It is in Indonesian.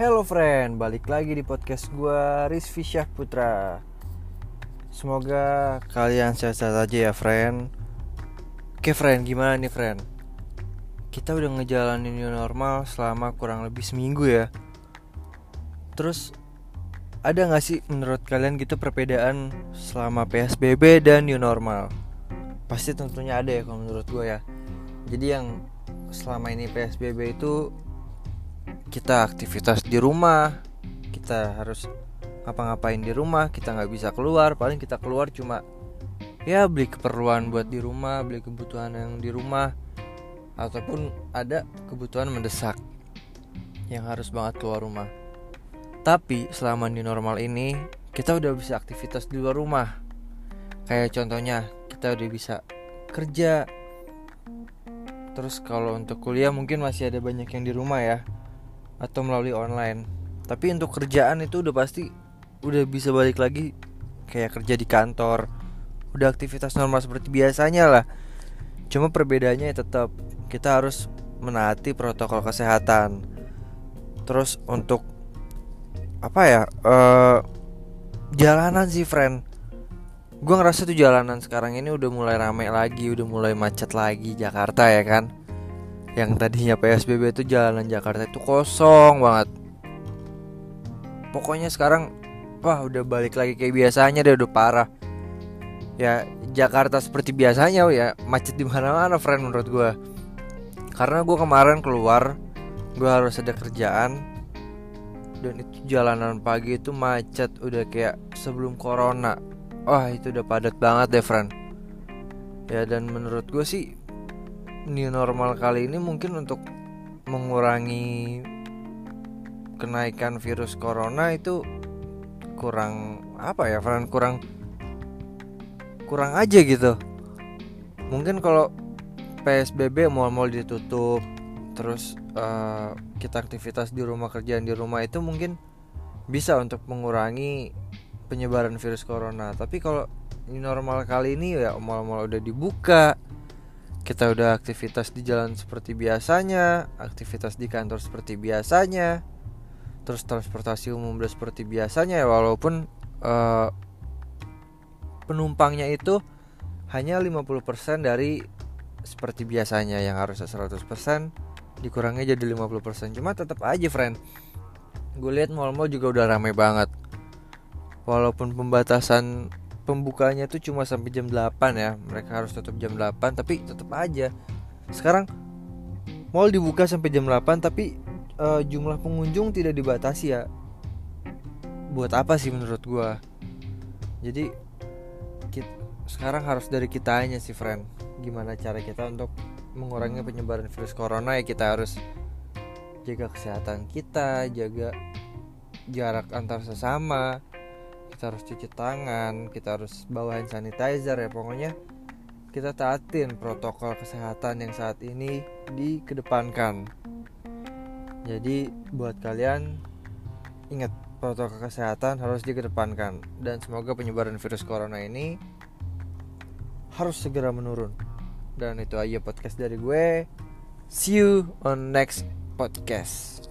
Hello friend, balik lagi di podcast gue Rizvi Syah Putra Semoga kalian sehat-sehat aja ya friend. Oke friend, gimana nih friend? Kita udah ngejalanin new normal selama kurang lebih seminggu ya. Terus ada gak sih menurut kalian gitu perbedaan selama PSBB dan new normal? Pasti tentunya ada ya kalau menurut gue ya. Jadi yang selama ini PSBB itu kita aktivitas di rumah kita harus ngapa-ngapain di rumah kita nggak bisa keluar paling kita keluar cuma ya beli keperluan buat di rumah beli kebutuhan yang di rumah ataupun ada kebutuhan mendesak yang harus banget keluar rumah. Tapi selama di normal ini kita udah bisa aktivitas di luar rumah. Kayak contohnya kita udah bisa kerja. Terus kalau untuk kuliah mungkin masih ada banyak yang di rumah ya atau melalui online. Tapi untuk kerjaan itu udah pasti udah bisa balik lagi kayak kerja di kantor. Udah aktivitas normal seperti biasanya lah. Cuma perbedaannya tetap kita harus menaati protokol kesehatan. Terus untuk apa ya uh, jalanan sih friend. Gue ngerasa tuh jalanan sekarang ini udah mulai rame lagi udah mulai macet lagi Jakarta ya kan yang tadinya PSBB itu jalanan Jakarta itu kosong banget. Pokoknya sekarang wah udah balik lagi kayak biasanya deh udah parah. Ya Jakarta seperti biasanya ya macet di mana-mana friend menurut gue karena gue kemarin keluar gue harus ada kerjaan dan itu jalanan pagi itu macet udah kayak sebelum corona. Wah itu udah padat banget deh friend. Ya dan menurut gue sih new normal kali ini mungkin untuk mengurangi kenaikan virus corona itu kurang apa ya Fran? Kurang kurang aja gitu. Mungkin kalau PSBB mal-mal ditutup terus uh, kita aktivitas di rumah kerjaan di rumah itu mungkin bisa untuk mengurangi penyebaran virus corona. Tapi kalau normal kali ini ya mal-mal udah dibuka kita udah aktivitas di jalan seperti biasanya, aktivitas di kantor seperti biasanya, terus transportasi umum udah seperti biasanya ya walaupun uh, penumpangnya itu hanya 50% dari seperti biasanya yang harusnya 100% dikurangi jadi 50% cuma tetap aja friend gue lihat mall-mall juga udah ramai banget. Walaupun pembatasan pembukanya tuh cuma sampai jam 8 ya. Mereka harus tutup jam 8 tapi tetap aja. Sekarang mall dibuka sampai jam 8 tapi uh, jumlah pengunjung tidak dibatasi ya. Buat apa sih menurut gua? Jadi kita, sekarang harus dari kita aja sih friend. Gimana cara kita untuk mengurangi penyebaran virus corona ya kita harus jaga kesehatan kita jaga jarak antar sesama kita harus cuci tangan kita harus bawa hand sanitizer ya. Pokoknya kita taatin protokol kesehatan yang saat ini dikedepankan. Jadi buat kalian ingat protokol kesehatan harus dikedepankan. Dan semoga penyebaran virus corona ini harus segera menurun. Dan itu aja podcast dari gue. See you on next podcast